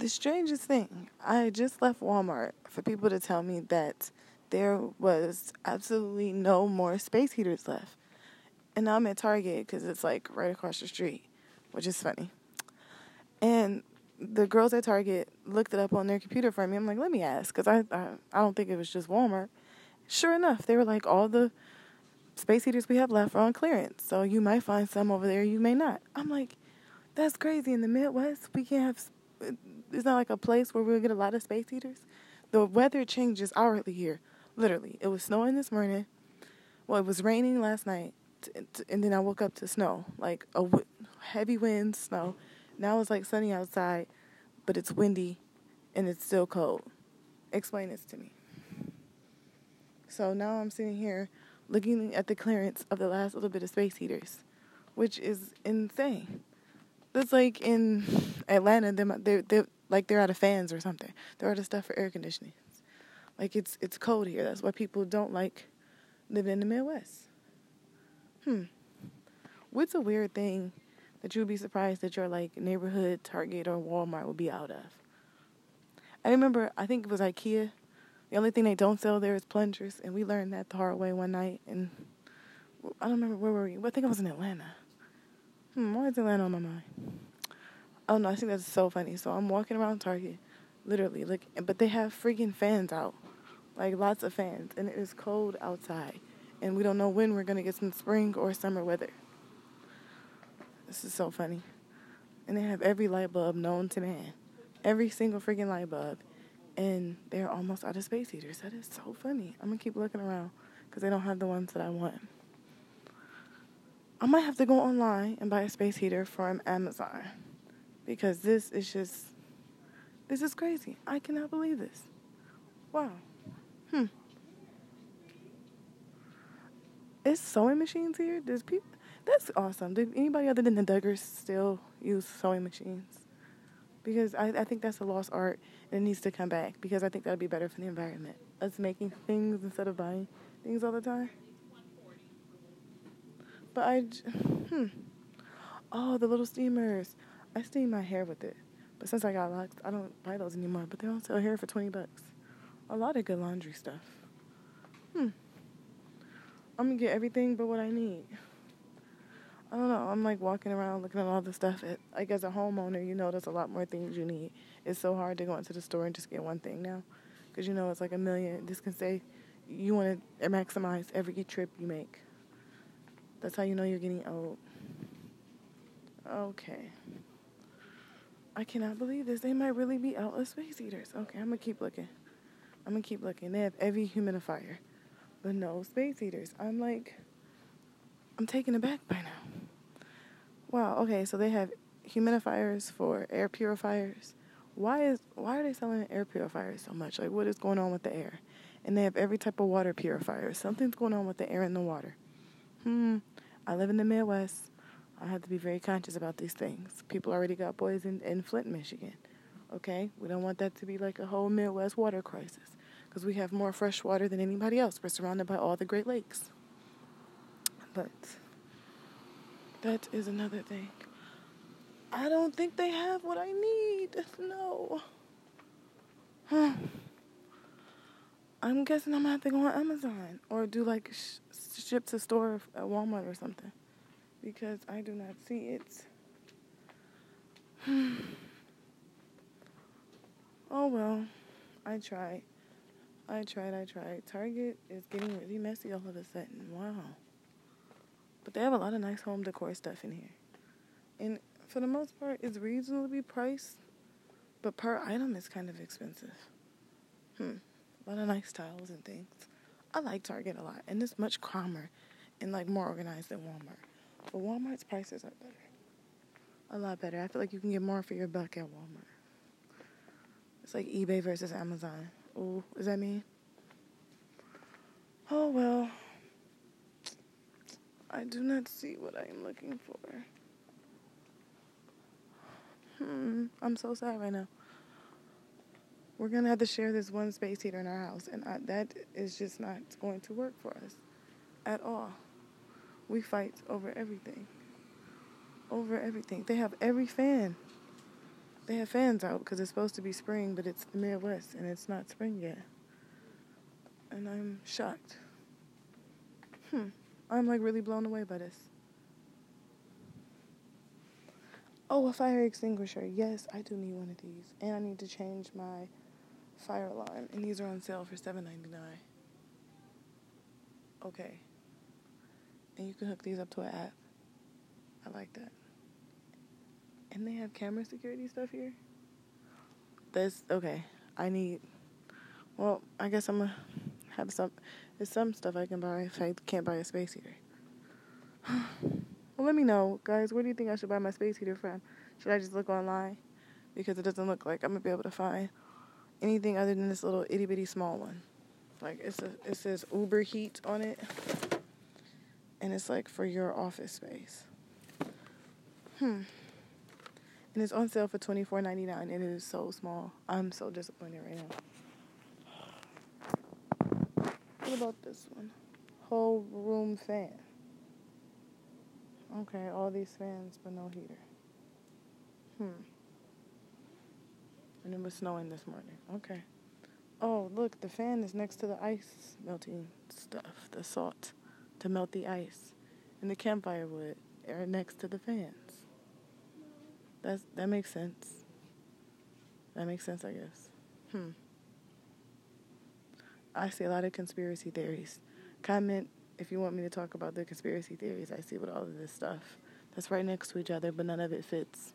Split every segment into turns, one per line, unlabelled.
The strangest thing, I just left Walmart for people to tell me that there was absolutely no more space heaters left. And now I'm at Target because it's like right across the street, which is funny. And the girls at Target looked it up on their computer for me. I'm like, let me ask, because I, I I don't think it was just Walmart. Sure enough, they were like, all the space heaters we have left are on clearance, so you might find some over there, you may not. I'm like, that's crazy. In the Midwest, we can't have. It's not like a place where we'll get a lot of space heaters. The weather changes hourly here. Literally, it was snowing this morning. Well, it was raining last night, and then I woke up to snow, like a heavy wind, snow. Now it's like sunny outside, but it's windy, and it's still cold. Explain this to me. So now I'm sitting here looking at the clearance of the last little bit of space heaters, which is insane. That's like in Atlanta, they're, they're like they're out of fans or something. They're out of stuff for air conditioning. Like it's it's cold here. That's why people don't like living in the Midwest. Hmm. What's a weird thing that you would be surprised that your like neighborhood Target or Walmart would be out of? I remember I think it was IKEA. The only thing they don't sell there is plungers, and we learned that the hard way one night. And I don't remember where were we. I think I was in Atlanta. Hmm, why is Atlanta on my mind? Oh no, I think that's so funny. So I'm walking around Target, literally, like, but they have freaking fans out, like lots of fans, and it is cold outside, and we don't know when we're gonna get some spring or summer weather. This is so funny, and they have every light bulb known to man, every single freaking light bulb, and they're almost out of space heaters. That is so funny. I'm gonna keep looking around because they don't have the ones that I want. I might have to go online and buy a space heater from Amazon because this is just this is crazy. I cannot believe this. Wow. Hmm. Is sewing machines here? Does people? That's awesome. Did anybody other than the Duggars still use sewing machines? Because I, I think that's a lost art and it needs to come back because I think that would be better for the environment. Us making things instead of buying things all the time. But I, hmm. Oh, the little steamers. I steam my hair with it. But since I got locks, I don't buy those anymore. But they don't sell hair for 20 bucks. A lot of good laundry stuff. Hmm. I'm gonna get everything but what I need. I don't know. I'm like walking around looking at all the stuff. Like as a homeowner, you know there's a lot more things you need. It's so hard to go into the store and just get one thing now, because you know it's like a million. This can say you want to maximize every trip you make. That's how you know you're getting old. Okay. I cannot believe this. They might really be out of space eaters. Okay, I'm gonna keep looking. I'm gonna keep looking. They have every humidifier, but no space eaters. I'm like, I'm taken aback by now. Wow. Okay, so they have humidifiers for air purifiers. Why is why are they selling air purifiers so much? Like, what is going on with the air? And they have every type of water purifier. Something's going on with the air and the water. Hmm. I live in the Midwest. I have to be very conscious about these things. People already got boys in, in Flint, Michigan. Okay? We don't want that to be like a whole Midwest water crisis because we have more fresh water than anybody else. We're surrounded by all the Great Lakes. But that is another thing. I don't think they have what I need. No. Huh. I'm guessing I'm gonna have to go on Amazon or do like sh- ship to store at Walmart or something because I do not see it. oh well, I tried. I tried, I tried. Target is getting really messy all of a sudden. Wow. But they have a lot of nice home decor stuff in here. And for the most part, it's reasonably priced, but per item is kind of expensive. Hmm. A lot of nice tiles and things. I like Target a lot, and it's much calmer and like more organized than Walmart. But Walmart's prices are better. A lot better. I feel like you can get more for your buck at Walmart. It's like eBay versus Amazon. Oh, is that me? Oh well. I do not see what I am looking for. Hmm, I'm so sad right now. We're gonna have to share this one space heater in our house, and I, that is just not going to work for us at all. We fight over everything. Over everything. They have every fan. they have fans out because it's supposed to be spring, but it's the Midwest and it's not spring yet. And I'm shocked. Hmm. I'm like really blown away by this. Oh, a fire extinguisher. Yes, I do need one of these. And I need to change my fire alarm. And these are on sale for $7.99. Okay. And you can hook these up to an app. I like that. And they have camera security stuff here. That's okay. I need. Well, I guess I'm gonna have some. There's some stuff I can buy if I can't buy a space heater. well, let me know, guys. Where do you think I should buy my space heater from? Should I just look online? Because it doesn't look like I'm gonna be able to find anything other than this little itty bitty small one. Like it's a, it says Uber Heat on it, and it's like for your office space. Hmm. And it's on sale for twenty four ninety nine, and it is so small. I'm so disappointed right now. What about this one? Whole room fan. Okay, all these fans, but no heater. Hmm. And it was snowing this morning. Okay. Oh, look, the fan is next to the ice melting stuff, the salt to melt the ice. And the campfire wood are next to the fans. That's that makes sense. That makes sense, I guess. Hmm. I see a lot of conspiracy theories. Comment if you want me to talk about the conspiracy theories I see with all of this stuff. That's right next to each other, but none of it fits.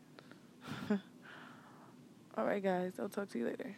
all right, guys. I'll talk to you later.